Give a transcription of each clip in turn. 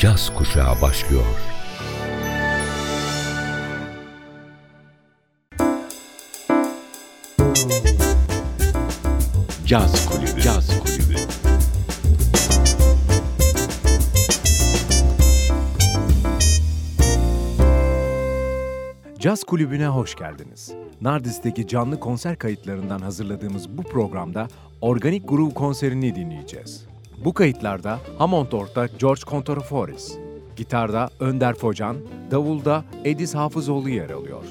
caz kuşağı başlıyor. Caz Kulübü. Caz Kulübü. Caz Kulübü'ne hoş geldiniz. Nardis'teki canlı konser kayıtlarından hazırladığımız bu programda Organik Groove konserini dinleyeceğiz. Bu kayıtlarda Hammond ortak George Contreforis, gitarda Önder Focan, davulda Edis Hafızoğlu yer alıyor.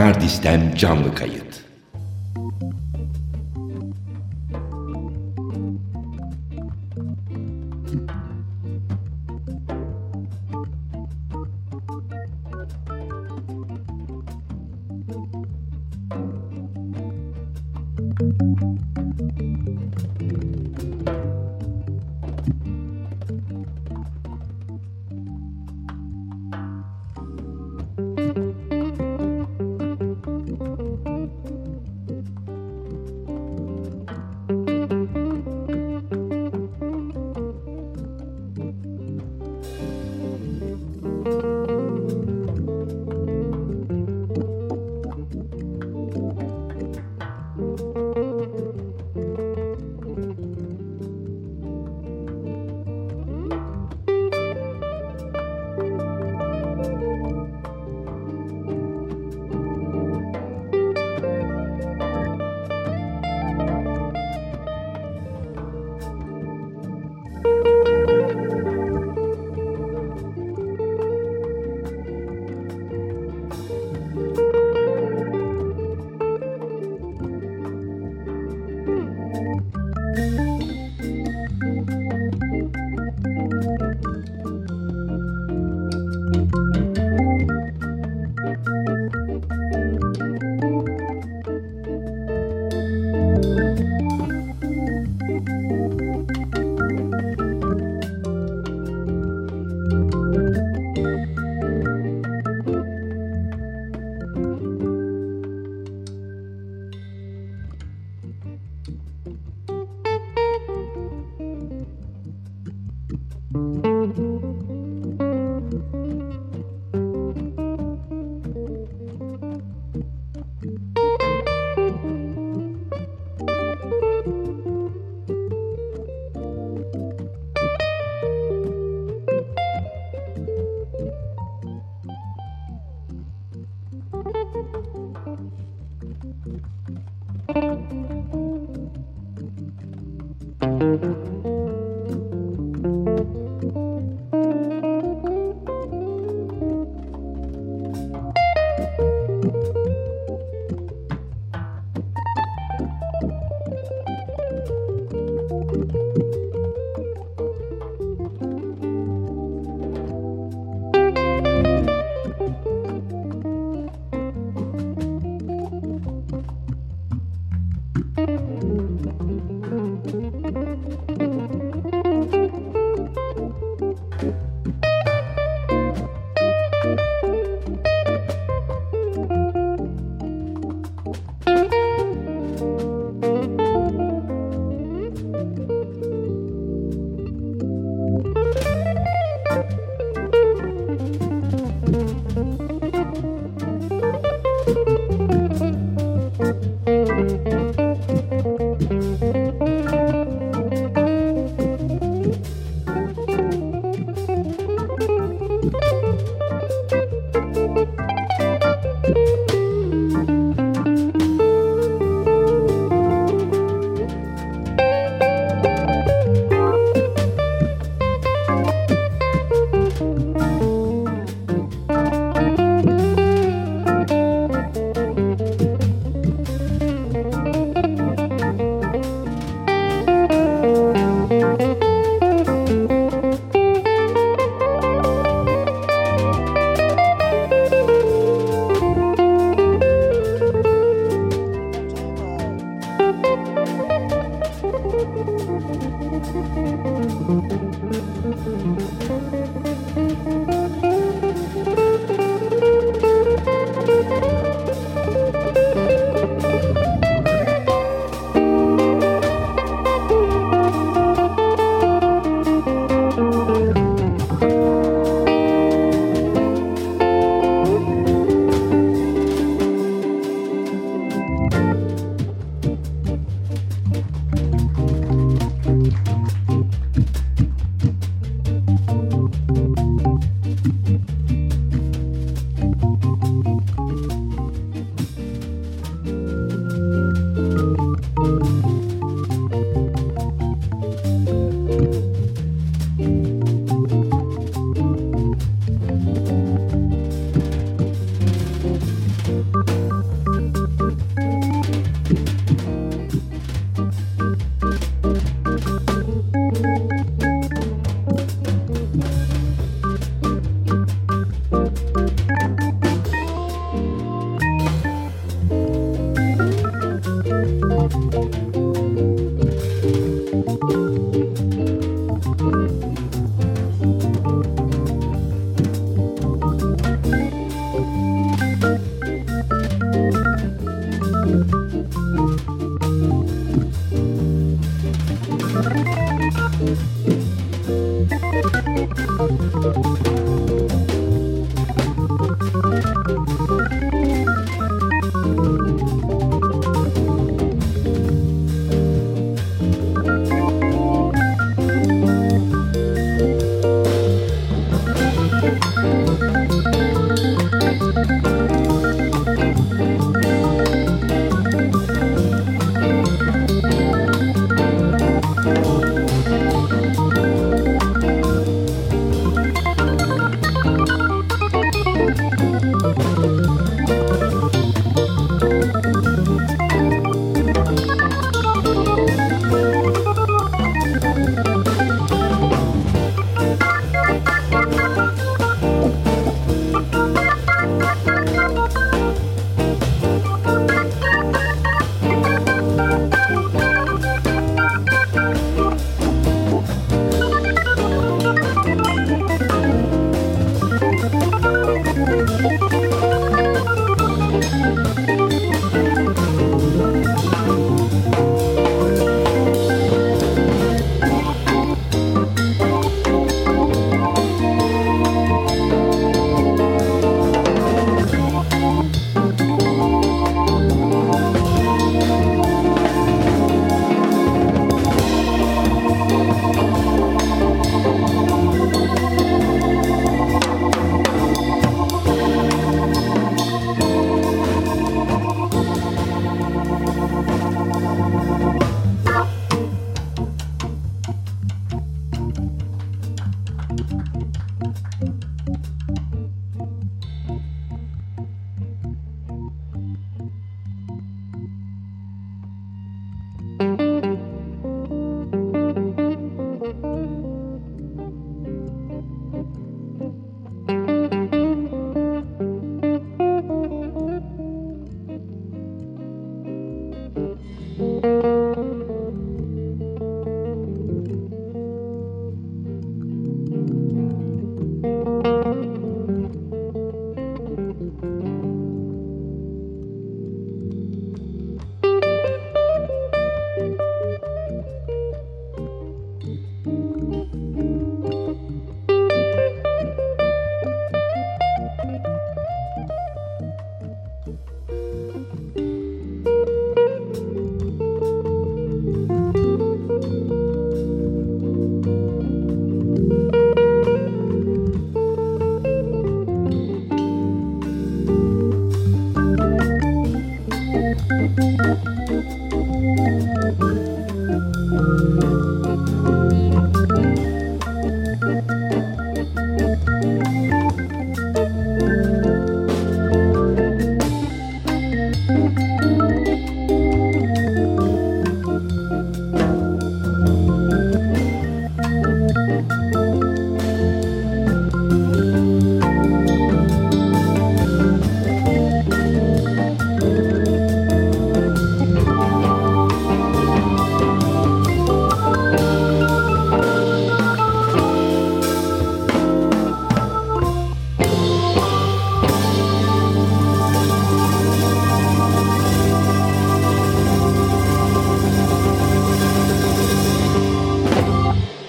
Nardis'ten canlı kayıt.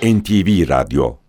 NTV Radio.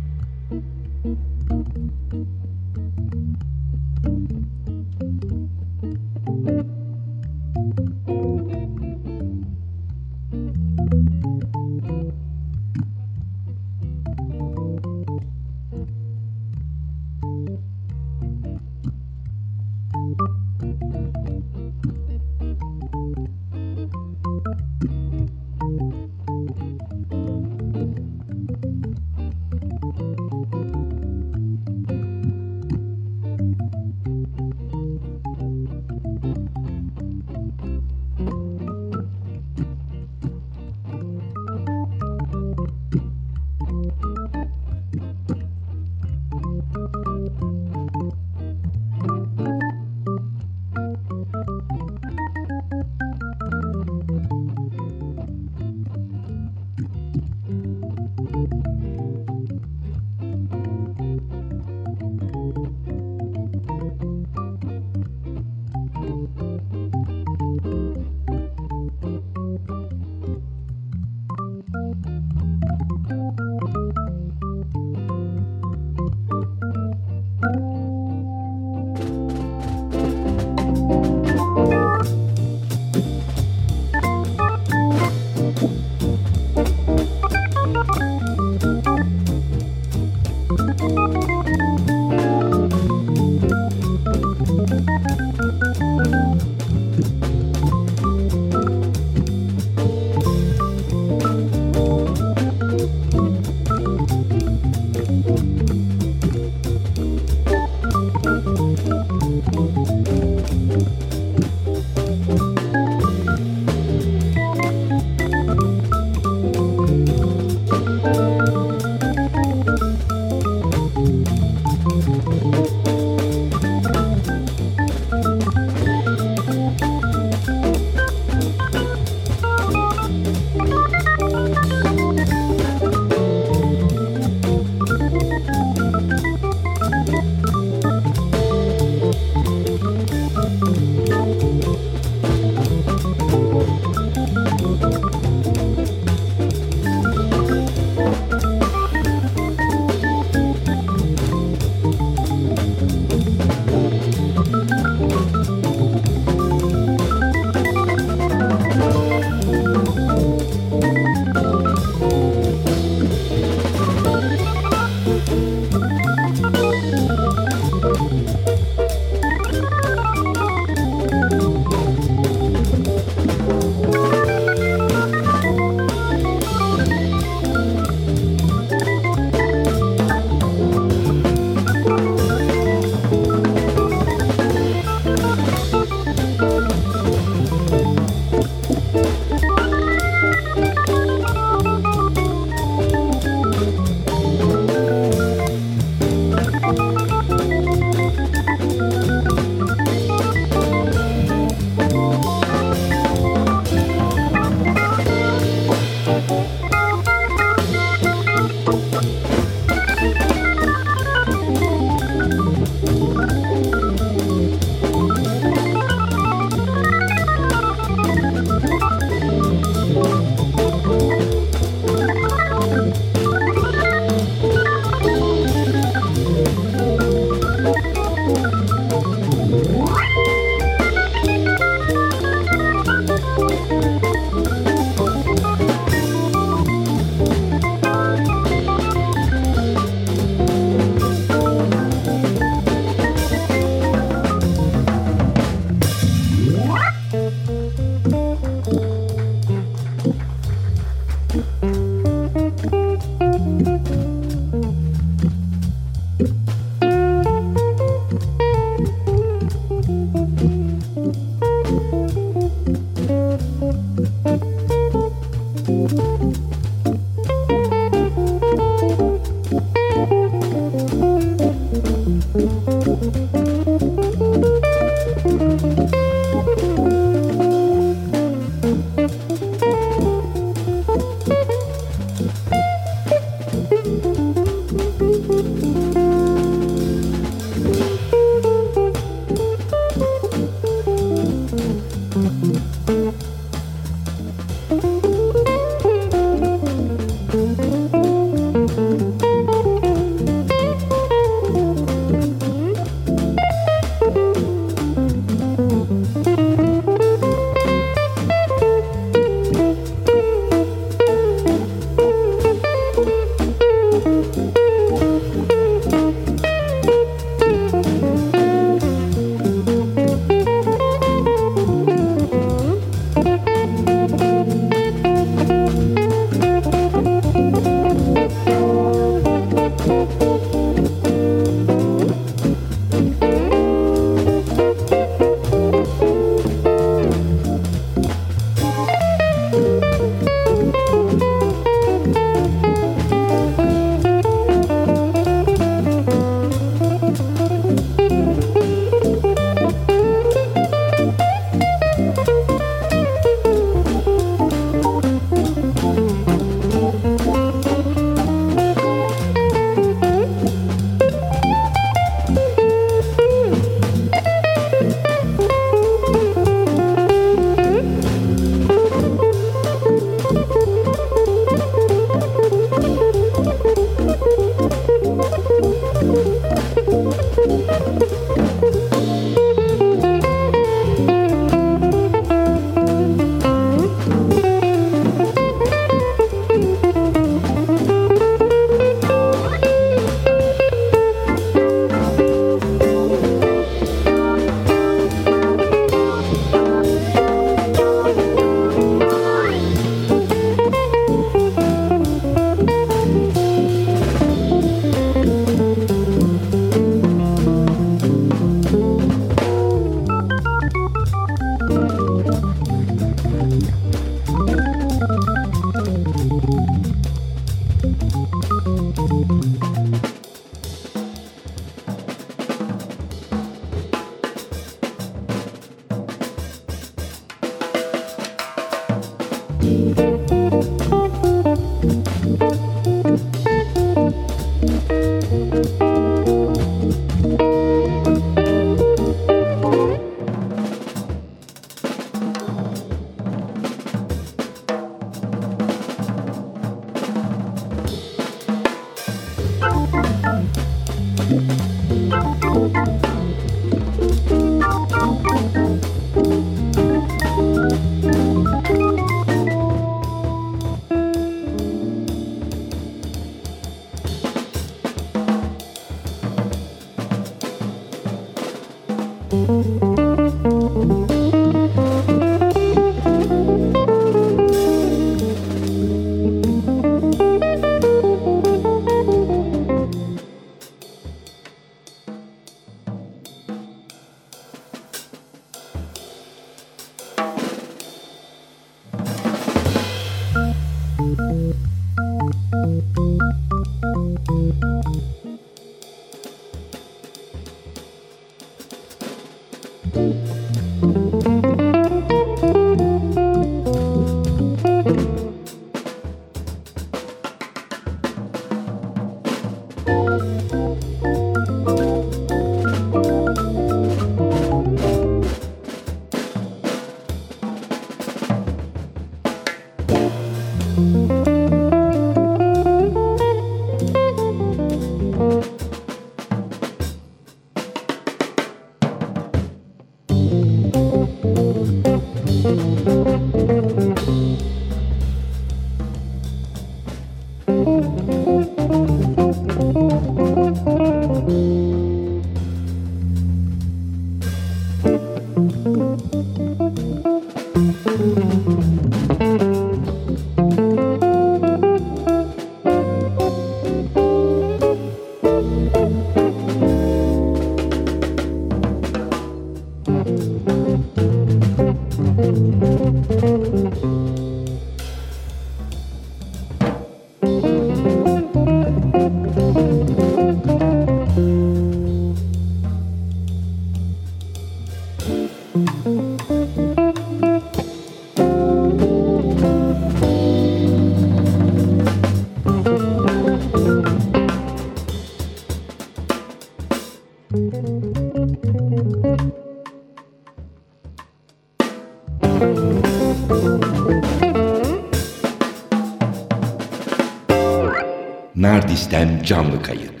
Nardis'ten canlı kayıt.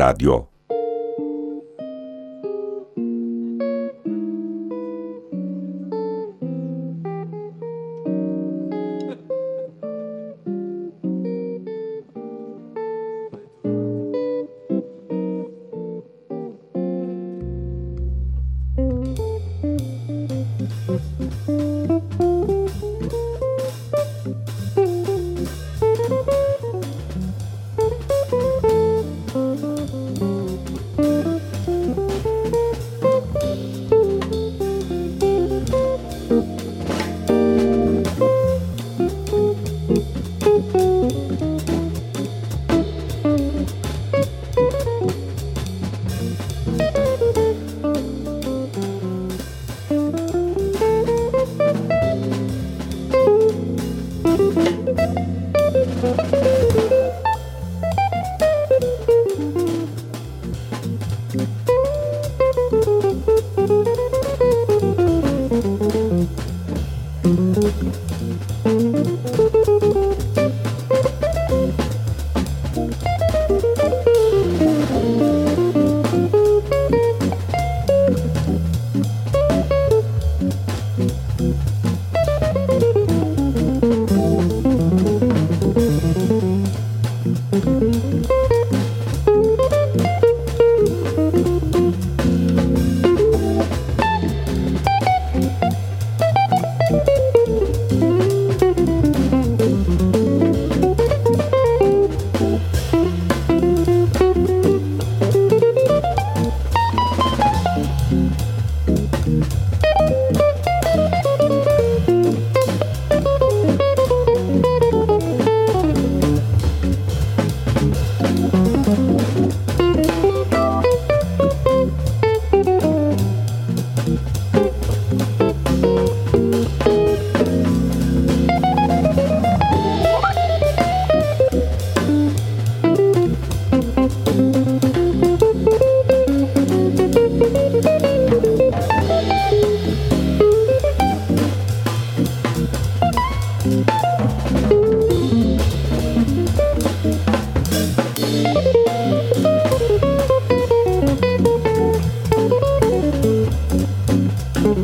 Radyo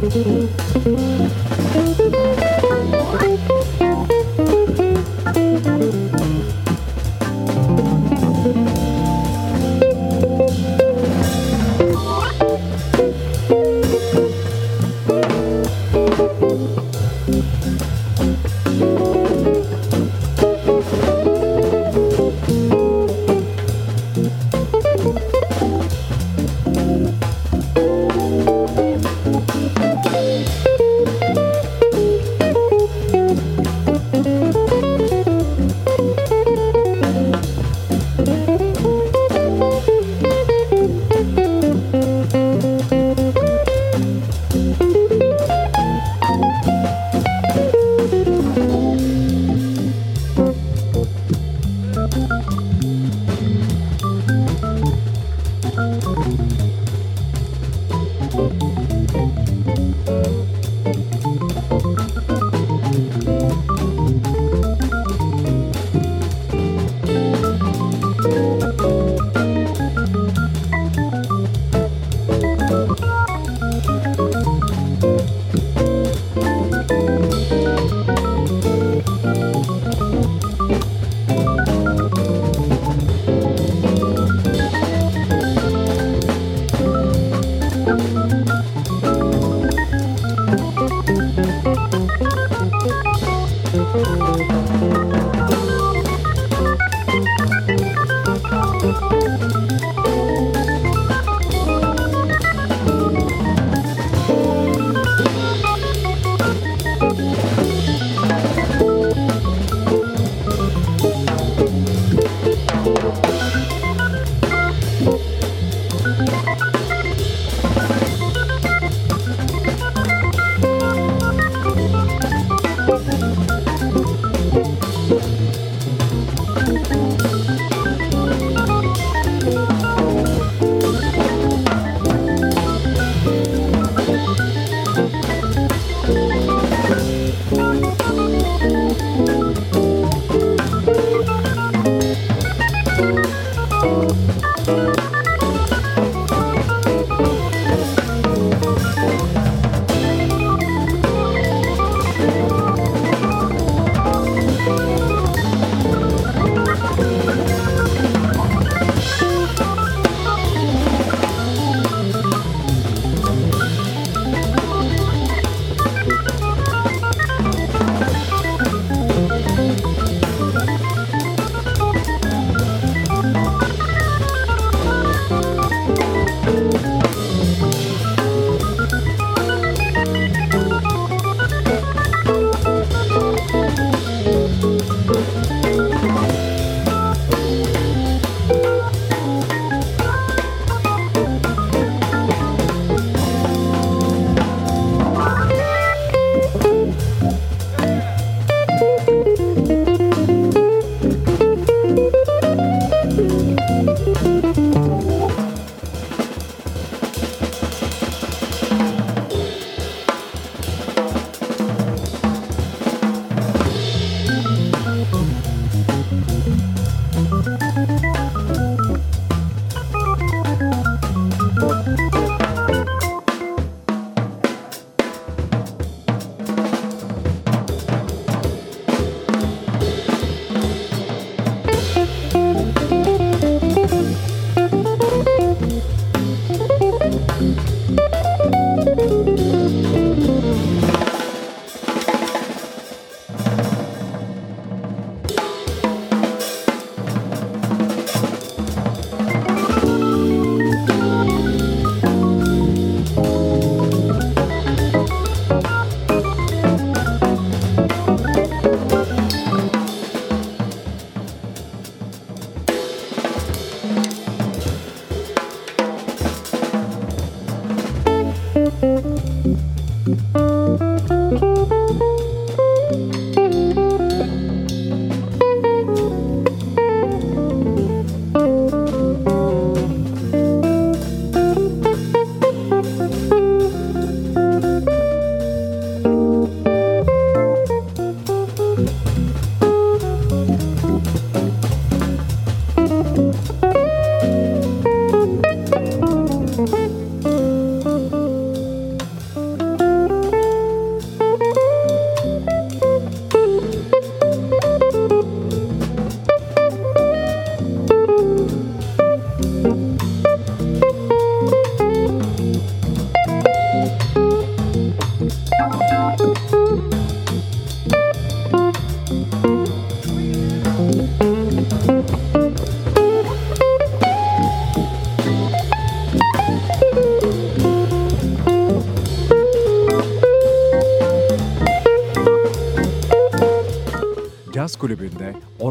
Mm-hmm.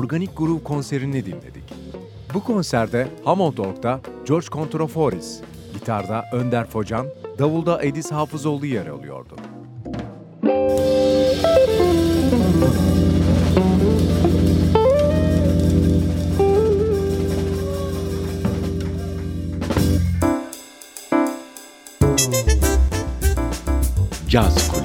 Organik Groove konserini dinledik. Bu konserde Hammond Org'da George Controforis, gitarda Önder Focan, davulda Edis Hafızoğlu yer alıyordu. Caz Kulübü.